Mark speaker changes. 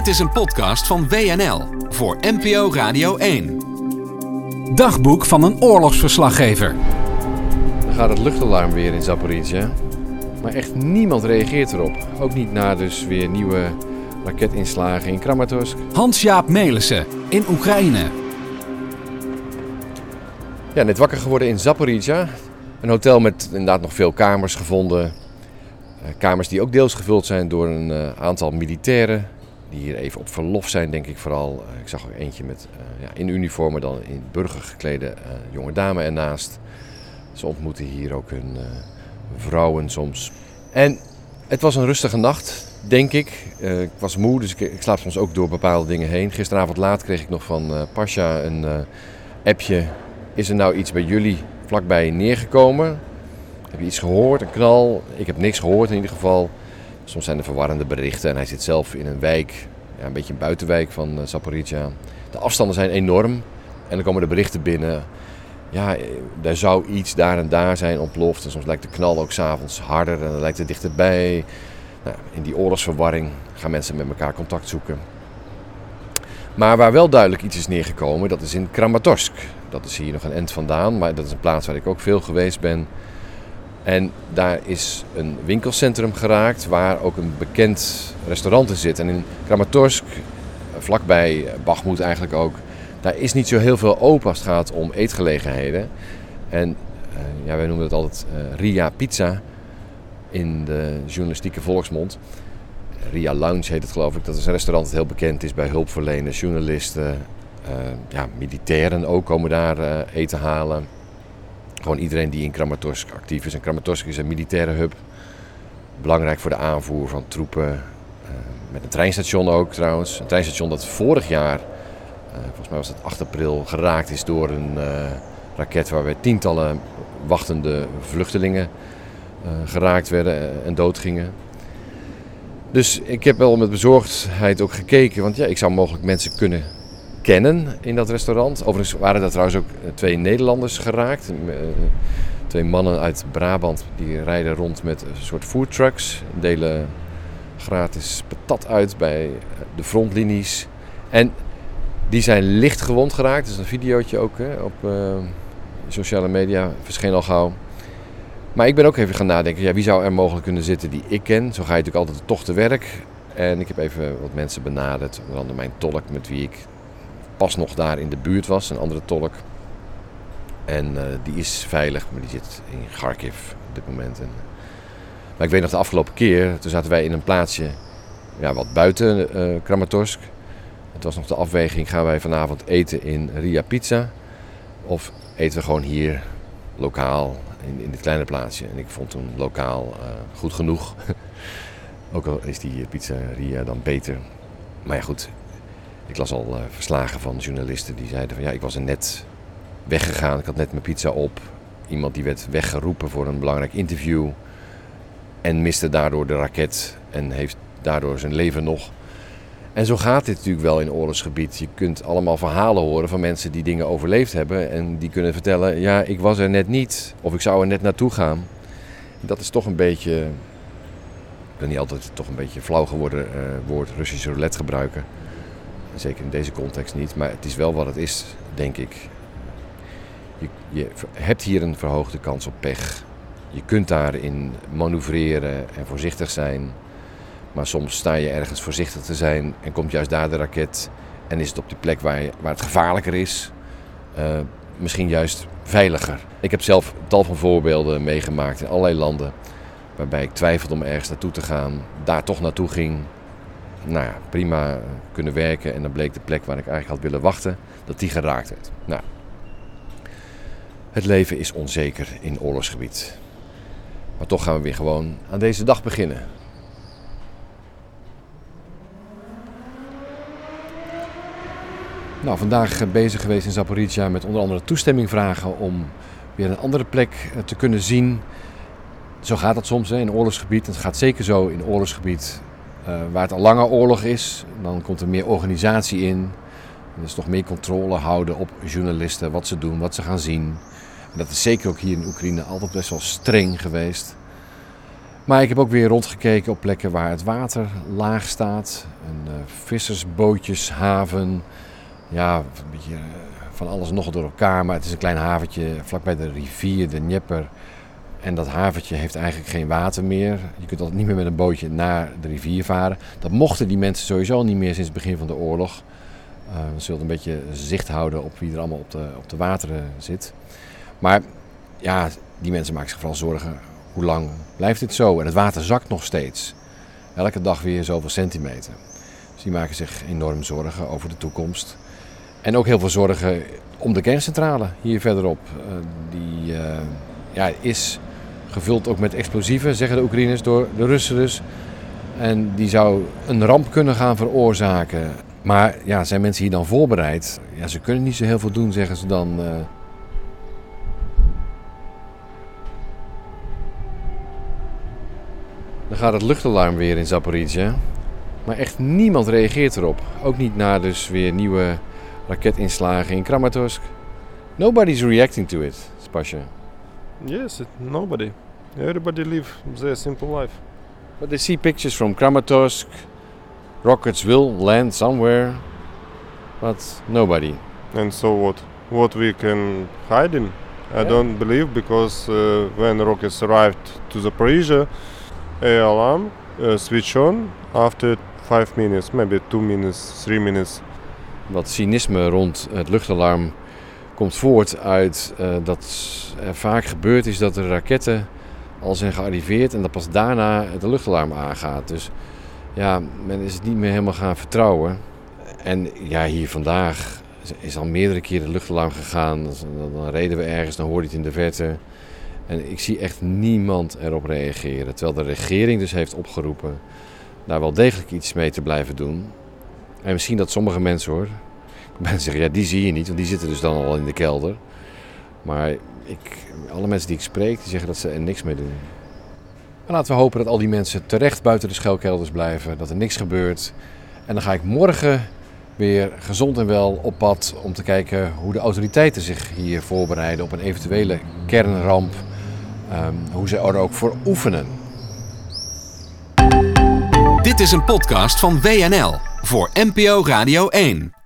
Speaker 1: Dit is een podcast van WNL voor NPO Radio 1. Dagboek van een oorlogsverslaggever.
Speaker 2: Dan gaat het luchtalarm weer in Zaporizhia. Maar echt niemand reageert erop. Ook niet na dus weer nieuwe raketinslagen in Kramatorsk.
Speaker 1: Hans-Jaap Melissen in Oekraïne.
Speaker 2: Ja, net wakker geworden in Zaporizhia. Een hotel met inderdaad nog veel kamers gevonden. Eh, Kamers die ook deels gevuld zijn door een eh, aantal militairen. Die hier even op verlof zijn, denk ik vooral. Eh, Ik zag ook eentje met eh, ja, in uniformen, dan in burger geklede eh, jonge dame ernaast. Ze ontmoeten hier ook hun vrouwen soms. En het was een rustige nacht, denk ik. Ik was moe, dus ik, slaap soms ook door bepaalde dingen heen. Gisteravond laat kreeg ik nog van eh Pasha een appje. Is er nou iets bij jullie vlakbij neergekomen? Heb je iets gehoord, een knal? Ik heb niks gehoord in ieder geval. Soms zijn er verwarrende berichten en hij zit zelf in een wijk, ja, een beetje een buitenwijk van Zaporizhia. De afstanden zijn enorm en dan komen de berichten binnen. Ja, eh, er zou iets daar en daar zijn ontploft. En soms lijkt de knal ook s'avonds harder en dan lijkt het dichterbij. Nou, in die oorlogsverwarring gaan mensen met elkaar contact zoeken. Maar waar wel duidelijk iets is neergekomen, dat is in Kramatorsk. Dat is hier nog een end vandaan, maar dat is een plaats waar ik ook veel geweest ben. En daar is een winkelcentrum geraakt waar ook een bekend restaurant in zit. En in Kramatorsk, vlakbij Bakhmut eigenlijk ook, daar is niet zo heel veel open als het gaat om eetgelegenheden. En eh, ja, wij noemen het altijd eh, Ria Pizza in de journalistieke volksmond. Ria Lounge heet het geloof ik. Dat is een restaurant dat heel bekend is bij hulpverleners, journalisten, eh, ja, militairen ook komen daar eh, eten halen. Gewoon iedereen die in Kramatorsk actief is. En Kramatorsk is een militaire hub. Belangrijk voor de aanvoer van troepen. eh, met een treinstation ook trouwens. Een treinstation dat vorig jaar, eh, volgens mij was het 8 april, geraakt is door een eh, raket waarbij tientallen wachtende vluchtelingen geraakt werden en doodgingen. Dus ik heb wel met bezorgdheid ook gekeken, want ja, ik zou mogelijk mensen kunnen kennen in dat restaurant. Overigens waren daar trouwens ook eh, twee Nederlanders geraakt. Eh, Twee mannen uit Brabant die rijden rond met een soort foodtrucks. Delen gratis patat uit bij eh, de frontlinies. En die zijn licht gewond geraakt. Er is een videootje ook hè, op sociale media. Verscheen al gauw. Maar ik ben ook even gaan nadenken. Ja, wie zou er mogelijk kunnen zitten die ik ken? Zo ga je natuurlijk altijd toch te werk. En ik heb even wat mensen benaderd. Onder andere mijn tolk met wie ik pas nog daar in de buurt was. Een andere tolk. En eh, die is veilig, maar die zit in Kharkiv op dit moment. En, maar ik weet nog de afgelopen keer, toen zaten wij in een plaatsje ja, wat buiten eh Kramatorsk. Het was nog de afweging, gaan wij vanavond eten in Ria Pizza? Of eten we gewoon hier lokaal in, in dit kleine plaatsje? En ik vond toen lokaal eh, goed genoeg. Ook al is die pizzeria dan beter. Maar ja goed, ik las al eh, verslagen van journalisten die zeiden van ja, ik was er net weggegaan. Ik had net mijn pizza op. Iemand die werd weggeroepen voor een belangrijk interview. En miste daardoor de raket en heeft daardoor zijn leven nog. En zo gaat dit natuurlijk wel in oorlogsgebied. Je kunt allemaal verhalen horen van mensen die dingen overleefd hebben. En die kunnen vertellen, ja, ik was er net niet. Of ik zou er net naartoe gaan. Dat is toch een beetje, ik wil niet altijd toch een beetje flauw geworden eh, woord Russische roulette gebruiken. Zeker in deze context niet. Maar het is wel wat het is, denk ik. Je, je hebt hier een verhoogde kans op pech. Je kunt daarin manoeuvreren en voorzichtig zijn. Maar soms sta je ergens voorzichtig te zijn en komt juist daar de raket. En is het op die plek waar, waar het gevaarlijker is, eh, misschien juist veiliger. Ik heb zelf tal van voorbeelden meegemaakt in allerlei landen. Waarbij ik twijfelde om ergens naartoe te gaan. Daar toch naartoe ging. Nou ja, prima kunnen werken. En dan bleek de plek waar ik eigenlijk had willen wachten, dat die geraakt werd. Nou, het leven is onzeker in oorlogsgebied. Maar toch gaan we weer gewoon aan deze dag beginnen. Nou, vandaag eh, bezig geweest in Zaporizhia met onder andere toestemming vragen om weer een andere plek eh, te kunnen zien. Zo gaat dat soms hè, in oorlogsgebied. Het gaat zeker zo in oorlogsgebied waar het al langer oorlog is. Dan komt er meer organisatie in. Er is toch meer controle houden op journalisten, wat ze doen, wat ze gaan zien. En dat is zeker ook hier in Oekraïne altijd best wel streng geweest. Maar ik heb ook weer rondgekeken op plekken waar het water laag staat. Een uh, vissersbootjeshaven. Ja, een beetje uh, van alles nog door elkaar. Maar het is een klein haventje vlakbij de rivier, de Dnieper. En dat haventje heeft eigenlijk geen water meer. Je kunt altijd niet meer met een bootje naar de rivier varen. Dat mochten die mensen sowieso niet meer sinds het begin van de oorlog. Uh, we zullen een beetje zicht houden op wie er allemaal op de, op de wateren zit. Maar ja, die mensen maken zich vooral zorgen. Hoe lang blijft dit zo? En het water zakt nog steeds. Elke dag weer zoveel centimeter. Dus die maken zich enorm zorgen over de toekomst. En ook heel veel zorgen om de kerncentrale hier verderop. Uh, die uh, ja, is gevuld ook met explosieven, zeggen de Oekraïners, door de Russen dus. En die zou een ramp kunnen gaan veroorzaken. Maar ja, zijn mensen hier dan voorbereid? Ja, ze kunnen niet zo heel veel doen, zeggen ze dan. Uh... Dan gaat het luchtalarm weer in Zaporizhia. Maar echt niemand reageert erop. Ook niet na dus weer nieuwe raketinslagen in Kramatorsk. Nobody's reacting to it, Spasha.
Speaker 3: Yes, it, nobody. Everybody live their simple life.
Speaker 2: But they see pictures from Kramatorsk. Rockets will land somewhere, but nobody.
Speaker 3: And so what? What we can hide in? I don't believe because uh, when rockets arrived to Zaporizhia, air alarm uh, switch on after five minutes, maybe two minutes, three minutes.
Speaker 2: Wat cynisme rond het luchtalarm komt voort uit uh, dat er vaak gebeurd is dat de raketten al zijn gearriveerd en dat pas daarna het luchtalarm aangaat. Dus ja, men is het niet meer helemaal gaan vertrouwen. En ja, hier vandaag is al meerdere keren de luchtalarm gegaan. Dan, dan reden we ergens, dan hoor je het in de verte. En ik zie echt niemand erop reageren. Terwijl de regering dus heeft opgeroepen daar wel degelijk iets mee te blijven doen. En misschien dat sommige mensen hoor, mensen zeggen, ja die zie je niet, want die zitten dus dan al in de kelder. Maar ik, alle mensen die ik spreek, die zeggen dat ze er niks mee doen. En laten we hopen dat al die mensen terecht buiten de schuilkelders blijven, dat er niks gebeurt. En dan ga ik morgen weer gezond en wel op pad om te kijken hoe de autoriteiten zich hier voorbereiden op een eventuele kernramp. Um, hoe ze er ook voor oefenen.
Speaker 1: Dit is een podcast van WNL voor NPO Radio 1.